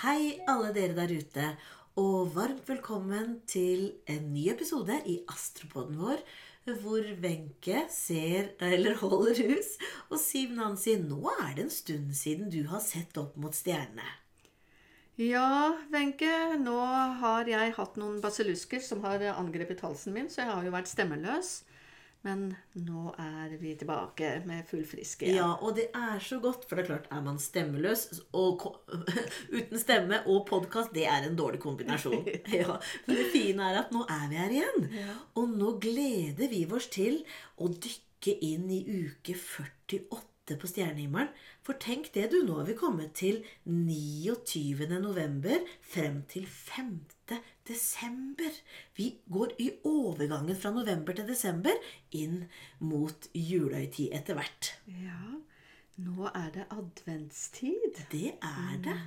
Hei, alle dere der ute, og varmt velkommen til en ny episode i Astropoden vår, hvor Wenche ser, eller holder hus, og Siv Nancy, nå er det en stund siden du har sett opp mot stjernene. Ja, Wenche, nå har jeg hatt noen basillusker som har angrepet halsen min, så jeg har jo vært stemmeløs. Men nå er vi tilbake med full friske igjen. Ja, og det er så godt, for det er klart, er man stemmeløs og uten stemme og podkast, det er en dårlig kombinasjon. Ja, Men det fine er at nå er vi her igjen. Og nå gleder vi oss til å dykke inn i uke 48 på stjernehimmelen. For tenk det, du. Nå har vi kommet til 29. november frem til 5. desember. Vi går i overgangen fra november til desember inn mot julehøytid etter hvert. Ja, nå er det adventstid. Det er det.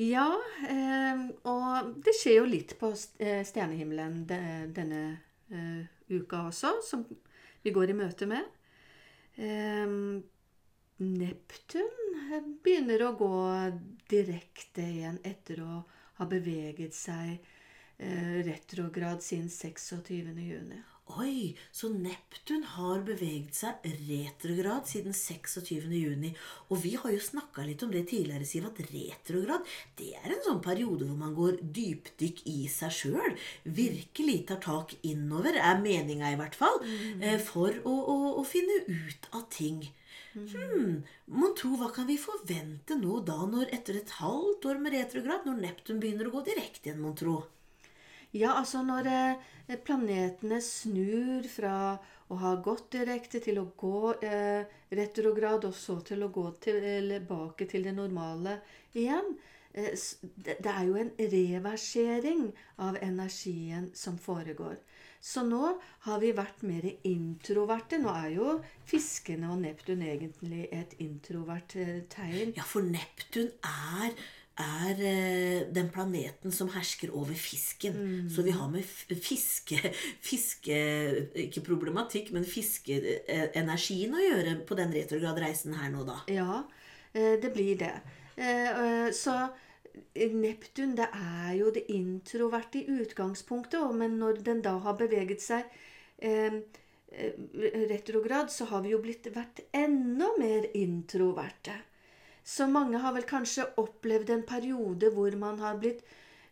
Ja, eh, og det skjer jo litt på eh, stjernehimmelen denne eh, uka også, som vi går i møte med. Neptun eh, begynner å gå direkte igjen etter å ha beveget seg eh, retrograd siden 26. juni. Oi, så Neptun har beveget seg retrograd siden 26. juni. Og vi har jo snakka litt om det tidligere, Siv, at retrograd det er en sånn periode hvor man går dypdykk i seg sjøl. Virkelig tar tak innover, er meninga i hvert fall. eh, For å, å, å finne ut av ting. Hmm, Mon tro, hva kan vi forvente nå da, når etter et halvt år med retrograd, når Neptun begynner å gå direkte igjen, mon tro? Ja, altså når eh, planetene snur fra å ha gått direkte til å gå eh, retrograd, og så til å gå tilbake til det normale igjen. Eh, det er jo en reversering av energien som foregår. Så nå har vi vært mer introverte. Nå er jo fiskene og Neptun egentlig et introvert eh, tegn. Ja, for Neptun er, er eh, den planeten som hersker over fisken. Så vi har med fiske, fiske Ikke problematikk, men fiskeenergien å gjøre på den retrogradreisen her nå, da. Ja, eh, det blir det. Eh, eh, Så eh, Neptun, det er jo det introverte i utgangspunktet, men når den da har beveget seg eh, eh, retrograd, så har vi jo blitt vært enda mer introverte. Så mange har vel kanskje opplevd en periode hvor man har blitt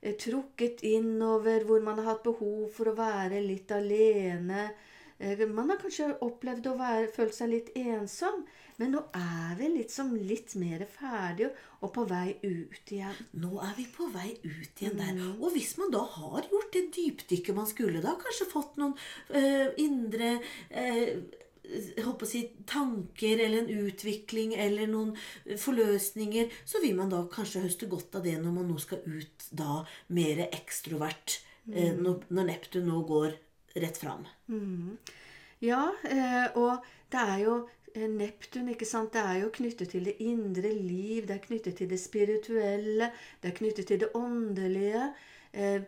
eh, trukket innover, hvor man har hatt behov for å være litt alene. Eh, Man har kanskje opplevd å være, følt seg litt ensom, men nå er vi liksom litt mer ferdige og på vei ut igjen. Nå er vi på vei ut igjen der. Og hvis man da har gjort det dypdykket man skulle, da kanskje fått noen øh, indre øh, jeg håper å si, tanker eller en utvikling eller noen forløsninger, så vil man da kanskje høste godt av det når man nå skal ut da mer ekstrovert, Mm. når Neptun nå går rett fram. Ja, eh, og det er jo eh, Neptun, ikke sant, det er jo knyttet til det indre liv, det er knyttet til det spirituelle, det er knyttet til det åndelige. Eh,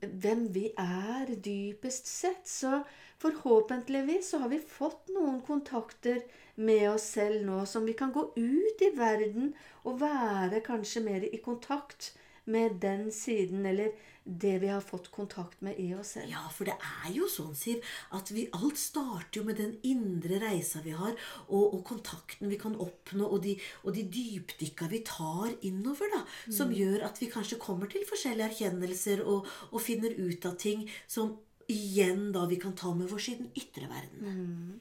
hvem vi er dypest sett. Så forhåpentligvis så har vi fått noen kontakter med oss selv nå som vi kan gå ut i verden og være kanskje mer i kontakt med den siden, eller det vi har fått kontakt med i oss selv. Ja, for det er jo sånn, Siv, at vi, alt starter jo med den indre reisa vi har, og, og kontakten vi kan oppnå, og de, og de dypdykka vi tar innover, da, som gjør at vi kanskje kommer til forskjellige erkjennelser og, og finner ut av ting som igjen da vi kan ta med oss i den ytre verden.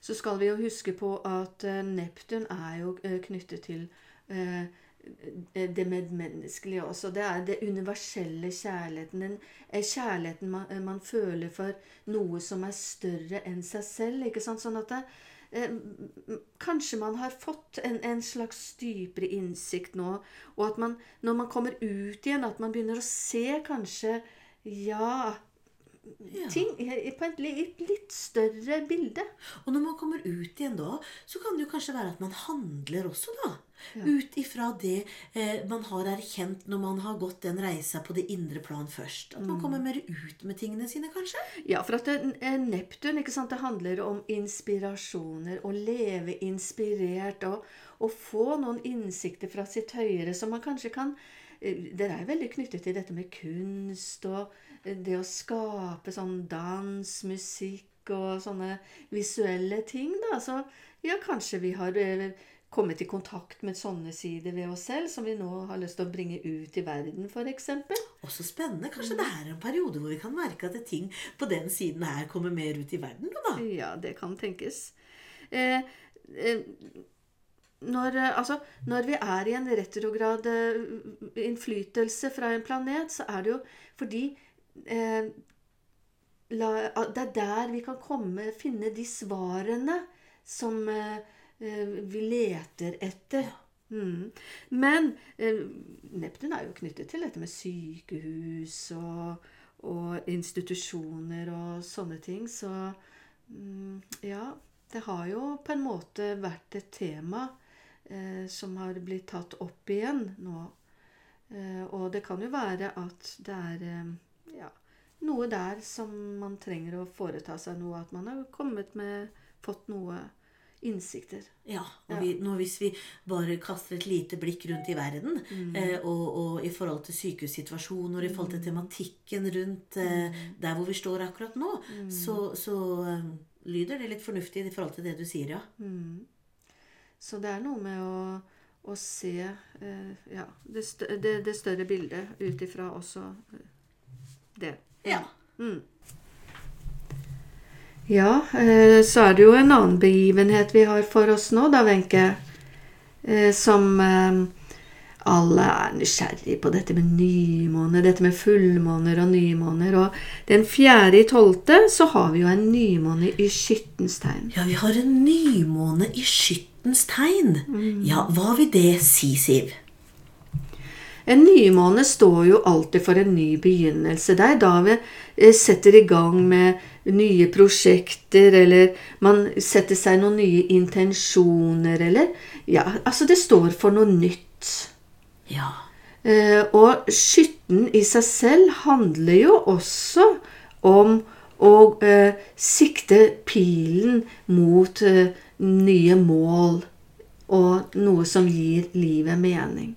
Så skal vi jo huske på at eh, Neptun er jo eh, knyttet til eh, det medmenneskelige også. Det er det universelle kjærligheten. Den eh, kjærligheten man, eh, man føler for noe som er større enn seg selv. ikke sant? Sånn at det, eh, Kanskje man har fått en, en slags dypere innsikt nå, og at man, når man kommer ut igjen, at man begynner å se kanskje Ja, Ja. ting på et litt, litt større bilde. Og når man kommer ut igjen da, så kan det jo kanskje være at man handler også, da. Ut ifra det eh, man har erkjent når man har gått den reisa på det indre plan først. At man kommer mer ut med tingene sine, kanskje. Ja, for at det, Neptun ikke sant, det handler om inspirasjoner, å leve inspirert og, og få noen innsikter fra sitt høyere som man kanskje kan eh, Det er veldig knyttet til dette med kunst og eh, det å skape sånn dans, musikk og sånne visuelle ting, da. Så ja, kanskje vi har eh, kommet i kontakt med sånne sider ved oss selv som vi nå har lyst til å bringe ut i verden, f.eks. Også spennende. Kanskje det er en periode hvor vi kan merke at ting på den siden her kommer mer ut i verden, da? Ja, det kan tenkes. Eh, eh, når, eh, altså, når vi er i en retrograd eh, innflytelse fra en planet, så er det jo fordi eh, la, Det er der vi kan komme, finne de svarene som eh, eh, vi leter etter. Mm. Men eh, Neptun er jo knyttet til dette med sykehus og, og institusjoner og sånne ting. Så mm, ja, det har jo på en måte vært et tema eh, som har blitt tatt opp igjen nå. Eh, og det kan jo være at det er eh, ja, noe der som man trenger å foreta seg noe. At man har kommet med Fått noe innsikter. Ja, og vi, nå hvis vi bare kaster et lite blikk rundt i verden, eh, og, og i forhold til sykehussituasjoner, i forhold til tematikken rundt eh, der hvor vi står akkurat nå, så, så eh, lyder det litt fornuftig i forhold til det du sier, ja. Mm. Så det er noe med å, å se eh, ja, det, stø det, det større bildet ut ifra også eh, det. Ja. Mm. Ja, eh, så er det jo en annen begivenhet vi har for oss nå, da, Wenche. Eh, som eh, alle er nysgjerrig på dette med nymåner, dette med fullmåner og nymåner. Og den fjerde i tolvte så har vi jo en nymåne i skyttens tegn. Ja, vi har en nymåne i skyttens tegn. Ja, hva vil det si, Siv? En nymåne står jo alltid for en ny begynnelse. Det er da vi setter i gang med nye prosjekter, eller man setter seg noen nye intensjoner, eller Ja, altså det står for noe nytt. Ja. Eh, og skytten i seg selv handler jo også om å eh, sikte pilen mot eh, nye mål og noe som gir livet mening.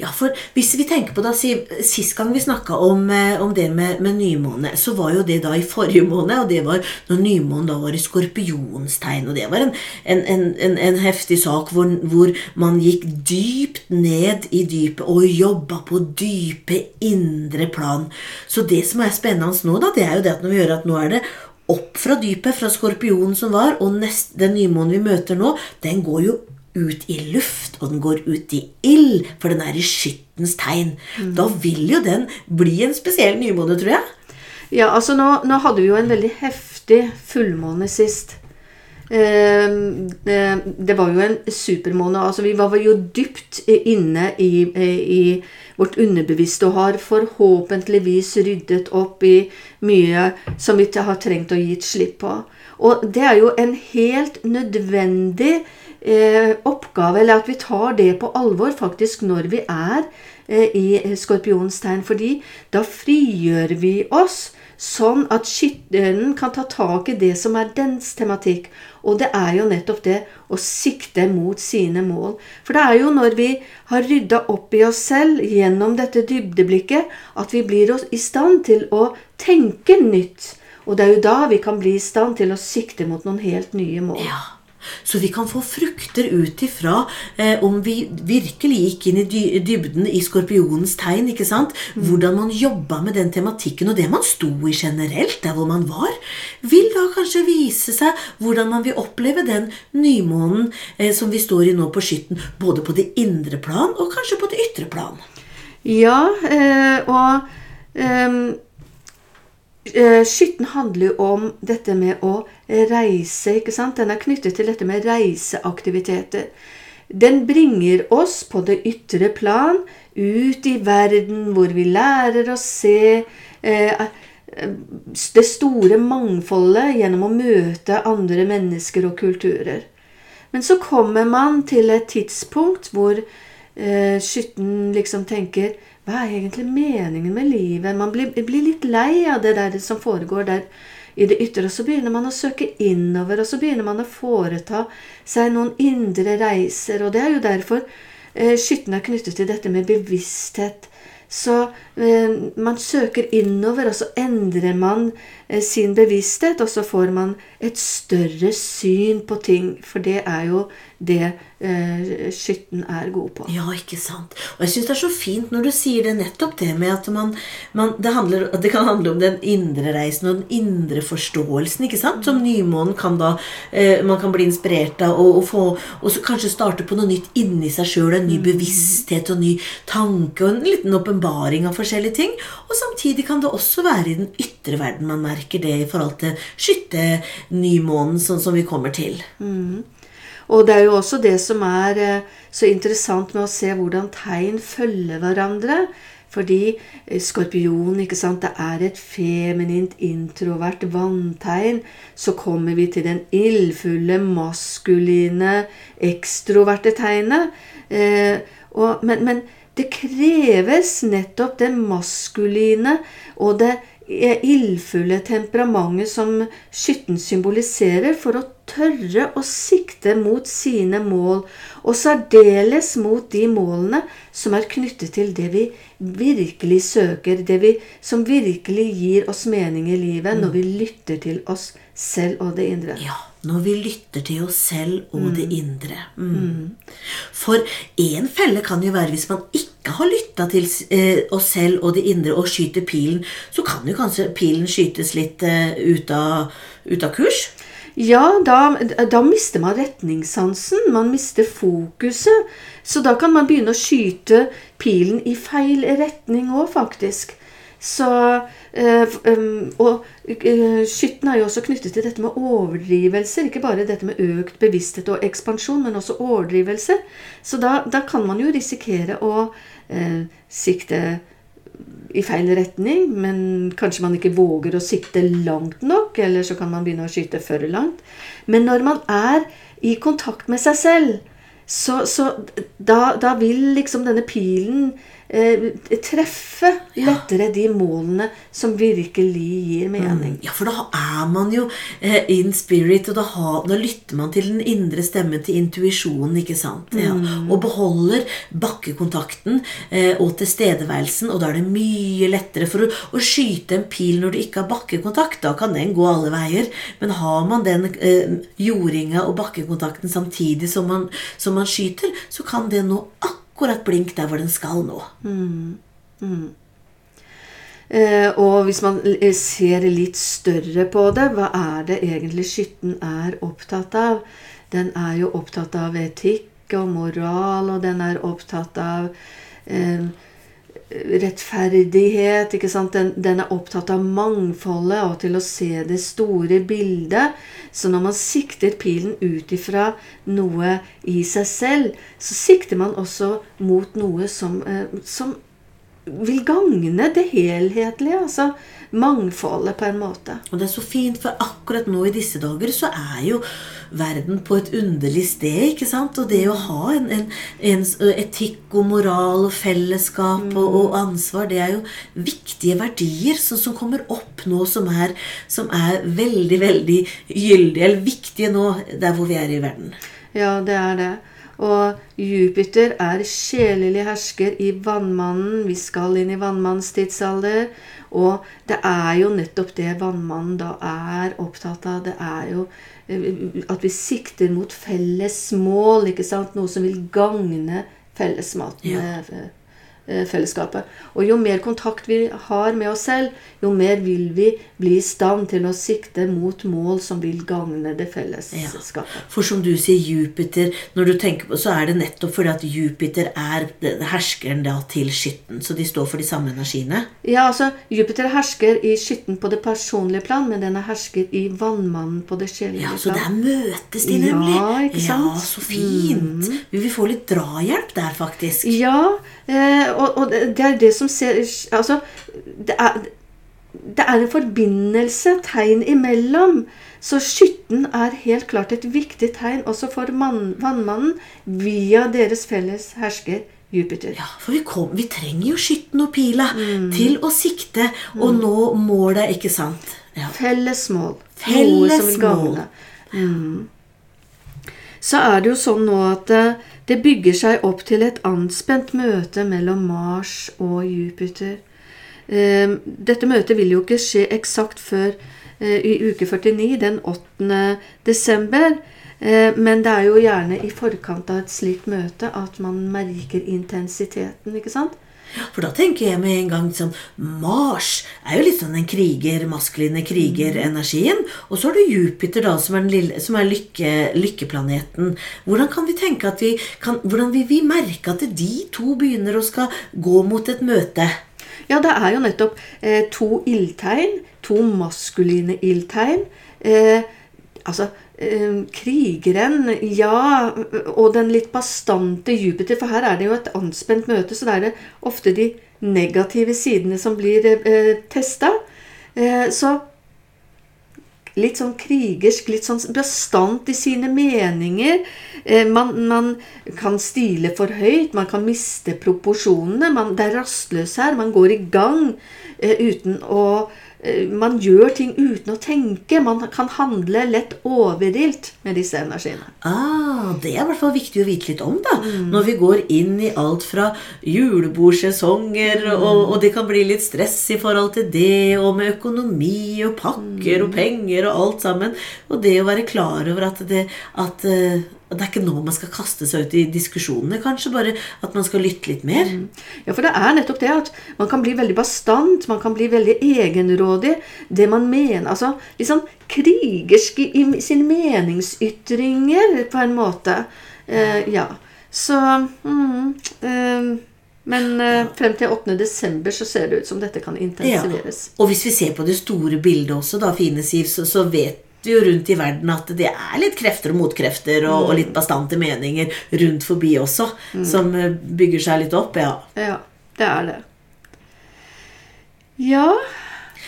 Ja, for hvis vi tenker på da, Sist gang vi snakka om, eh, om det med, med nymåne, så var jo det da i forrige måned. Og det var når nymånen da var i skorpionstegn. Og det var en, en, en, en heftig sak hvor, hvor man gikk dypt ned i dypet og jobba på dype indre plan. Så det som er spennende nå, da, det er jo det at når vi gjør at nå er det opp fra dypet, fra skorpionen som var, og nest, den nymånen vi møter nå, den går jo ut i luft, og den går ut i ild, for den er i skyttens tegn. Da vil jo den bli en spesiell nymåne, tror jeg. Ja, altså nå, nå hadde vi jo en veldig heftig fullmåne sist. Eh, det, det var jo en supermåne. Altså vi var jo dypt inne i, i vårt underbevisste og har forhåpentligvis ryddet opp i mye som vi ikke har trengt å gi et slipp på. Og det er jo en helt nødvendig eh, oppgave, eller at vi tar det på alvor faktisk når vi er eh, i skorpionens tegn. Fordi da frigjør vi oss sånn at skytteren kan ta tak i det som er dens tematikk. Og det er jo nettopp det å sikte mot sine mål. For det er jo når vi har rydda opp i oss selv gjennom dette dybdeblikket, at vi blir i stand til å tenke nytt. Og det er jo da vi kan bli i stand til å sikte mot noen helt nye mål. Ja. Så vi kan få frukter ut ifra eh, om vi virkelig gikk inn i dy dybden i skorpionens tegn. ikke sant? Hvordan man jobba med den tematikken og det man sto i generelt, der hvor man var, vil da kanskje vise seg hvordan man vil oppleve den nymånen eh, som vi står i nå på skytten. Både på det indre plan og kanskje på det ytre plan. Ja, eh, og eh, Skytten handler jo om dette med å reise. ikke sant? Den er knyttet til dette med reiseaktiviteter. Den bringer oss på det ytre plan, ut i verden hvor vi lærer å se eh, det store mangfoldet gjennom å møte andre mennesker og kulturer. Men så kommer man til et tidspunkt hvor eh, skytten liksom tenker Hva er egentlig meningen med livet? Man blir, blir litt lei av det der som foregår der i det ytre, og så begynner man å søke innover, og så begynner man å foreta seg noen indre reiser. Og det er jo derfor eh, skytten er knyttet til dette med bevissthet. Så man søker innover, og så endrer man eh, sin bevissthet, og så får man et større syn på ting. For det er jo det eh, skytten er god på. Ja, ikke sant. Og jeg syns det er så fint når du sier det nettopp det med at man, man det, handler, det, kan handle om den indre reisen og den indre forståelsen, ikke sant? Som nymånen kan da eh, man kan bli inspirert av og, og, få, og så kanskje starte på noe nytt inni seg sjøl. En ny mm. bevissthet og en ny tanke og en liten åpenbaring av forskjellige ting. Og samtidig kan det også være i den ytre verden man merker det i forhold til skytte-nymånen, sånn som vi kommer til. Mm. Og det er jo også det som er eh, så interessant med å se hvordan tegn følger hverandre. Fordi skorpionen skorpion, ikke sant, det er et feminint, introvert vanntegn. Så kommer vi til den ildfulle, maskuline, ekstroverte tegnet. Eh, og, men, men, det kreves nettopp det maskuline og det ildfulle temperamentet som skytten symboliserer, for å tørre å sikte mot sine mål, og særdeles mot de målene som er knyttet til det vi virkelig søker, det vi, som virkelig gir oss mening i livet, når vi lytter til oss selv og det indre. Ja, når vi lytter til oss selv og mm. det indre. Mm. mm. For én felle kan jo være hvis man ikke har lytta til eh, oss selv og det indre og skyter pilen, så kan jo kanskje pilen skytes litt eh, ut, av, ut av kurs. Ja, da, da, mister man retningssansen. Man mister fokuset. Så da kan man begynne å skyte pilen i feil retning òg, faktisk. Så øh, Og øh, skytten er jo også knyttet til dette med overdrivelser. Ikke bare dette med økt bevissthet og ekspansjon, men også overdrivelse. Så da, da kan man jo risikere å øh, sikte i feil retning, men kanskje man ikke våger å sikte langt nok, eller så kan man begynne å skyte for langt. Men når man er i kontakt med seg selv, så, så da, da, vil liksom denne pilen treffe lettere de målene som virkelig gir mening. Mm. Ja, for da er man jo eh, in spirit, og da, har, da, lytter man til den indre stemmen, til intuisjonen, ikke sant? Ja. Mm. Og beholder bakkekontakten eh, og tilstedeværelsen, og da er det mye lettere for å, å, skyte en pil når du ikke har bakkekontakt. Da kan den gå alle veier. Men har man den eh, jordinga og bakkekontakten samtidig som man, som man skyter, så kan det nå akkurat akkurat blink der hvor den skal nå. Mm. Mm. Eh, og hvis man eh, ser litt større på det, hva er det egentlig skytten er opptatt av? Den er jo opptatt av etikk og moral, og den er opptatt av eh, rettferdighet. ikke sant? Den, den, er opptatt av mangfoldet og til å se det store bildet. Så når man sikter pilen ut ifra noe i seg selv, så sikter man også mot noe som, eh, som vil gagne det helhetlige. altså Mangfoldet, på en måte. Og det er så fint, for akkurat nå i disse dager så er jo verden på et underlig sted. ikke sant? Og det å ha en, en, en etikk og moral og fellesskap mm. og, og, ansvar, det er jo viktige verdier som, som kommer opp nå, som er, som er, veldig, veldig gyldige, eller viktige nå der hvor vi er i verden. Ja, det er det. Og Jupiter er sjelelig hersker i Vannmannen. Vi skal inn i vannmannens tidsalder. Og det er jo nettopp det vannmannen da er opptatt av. Det er jo Eh, at vi sikter mot felles mål, ikke sant? noe som vil gagne fellesmaten. Ja. Eh, fellesskapet. Og jo mer kontakt vi har med oss selv, jo mer vil vi bli i stand til å sikte mot mål som vil gagne det fellesskapet. Ja, for som du sier, Jupiter Når du tenker på så er det nettopp fordi at Jupiter er herskeren da til skytten. Så de står for de samme energiene? Ja, altså Jupiter hersker i skytten på det personlige plan, men den er hersker i vannmannen på det sjelelige plan. Ja, Så der møtes de nemlig. Ja, ikke sant? Ja, så fint. Mm. Vi vil få litt drahjelp der, faktisk. Ja, og, og, det er det som ser Altså, det er, det er en forbindelse, tegn imellom. Så skytten er helt klart et viktig tegn også for mann, vannmannen via deres felles hersker Jupiter. Ja, for vi, kom, vi trenger jo skytten og pila Mm. til å sikte og nå målet, ikke sant? Ja. Felles mål. Felles mål. Mm. Så er det jo sånn nå at eh, det bygger seg opp til et anspent møte mellom Mars og Jupiter. Eh, Dette møtet vil jo ikke skje eksakt før eh, i uke 49, den 8. desember. Men det er jo gjerne i forkant av et slikt møte at man merker intensiteten, ikke sant? For da tenker jeg med en gang sånn Mars er jo litt sånn den kriger, maskuline krigerenergien. Og så har du Jupiter, da, som er, den lille, som er lykke, lykkeplaneten. Hvordan kan vi tenke at vi kan, Hvordan vil vi merke at de to begynner å skal gå mot et møte? Ja, det er jo nettopp eh, to ildtegn. To maskuline ildtegn. Eh, altså krigeren, ja, og den litt bastante Jupiter. For her er det jo et anspent møte, så det er det ofte de negative sidene som blir eh, testa. Eh, så litt sånn krigersk, litt sånn bastant i sine meninger. Eh, man, man kan stile for høyt, man kan miste proporsjonene. Man, det er rastløs her. Man går i gang eh, uten å eh, Man gjør ting uten å tenke. Man kan handle lett overilt med disse energiene. Ah, Det er i hvert fall viktig å vite litt om, da. Når vi går inn i alt fra julebordsesonger, og, og det kan bli litt stress i forhold til det, og med økonomi og pakker og penger og alt sammen. Og det å være klar over at det, at, at det er ikke nå man skal kaste seg ut i diskusjonene, kanskje. Bare at man skal lytte litt mer. Ja, for det er nettopp det at man kan bli veldig bastant, man kan bli veldig egenrådig. Det man mener Altså sånn krigersk i, sine meningsytringer, på en måte. Eh, ja. Så mm, eh, Men eh, frem til 8. desember så ser det ut som dette kan intensiveres. Ja. Og hvis vi ser på det store bildet også, da, fine Siv, så, så vet jo rundt i verden at det er litt krefter og motkrefter og, og litt bastante meninger rundt forbi også, som eh, bygger seg litt opp. Ja. Ja, det er det. Ja,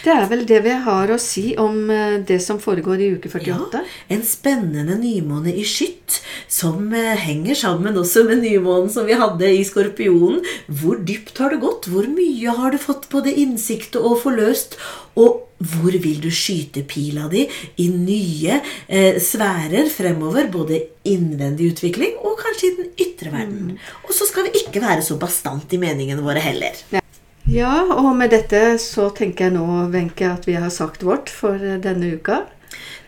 det er vel det vi har å si om eh, det som foregår i uke 48. En spennende nymåne i skytt, som eh, henger sammen også med nymånen som vi hadde i Skorpionen. Hvor dypt har det gått? Hvor mye har du fått både innsikt og forløst? Og hvor vil du skyte pila di i nye eh, sfærer fremover? Både innvendig utvikling og kanskje i den ytre verden. Og så skal vi ikke være så bastant i meningene våre heller. Ja, og med dette så tenker jeg nå, Wenche, at vi har sagt vårt for eh, denne uka.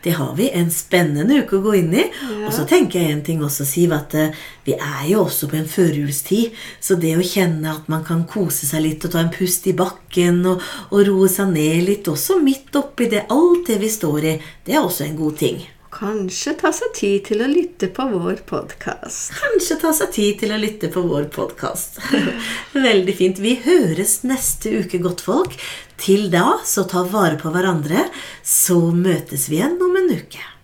Det har vi. En spennende uke å gå inn i. Og så tenker jeg en ting også, Siv, at eh, vi er jo også på en førjulstid. Så det å kjenne at man kan kose seg litt og ta en pust i bakken og, og roe seg ned litt også midt oppi det, alt det vi står i, det er også en god ting. Kanskje ta seg tid til å lytte på vår podkast. Kanskje ta seg tid til å lytte på vår podkast. Veldig fint. Vi høres neste uke, godtfolk. Til da, så ta vare på hverandre. Så møtes vi igjen om en uke.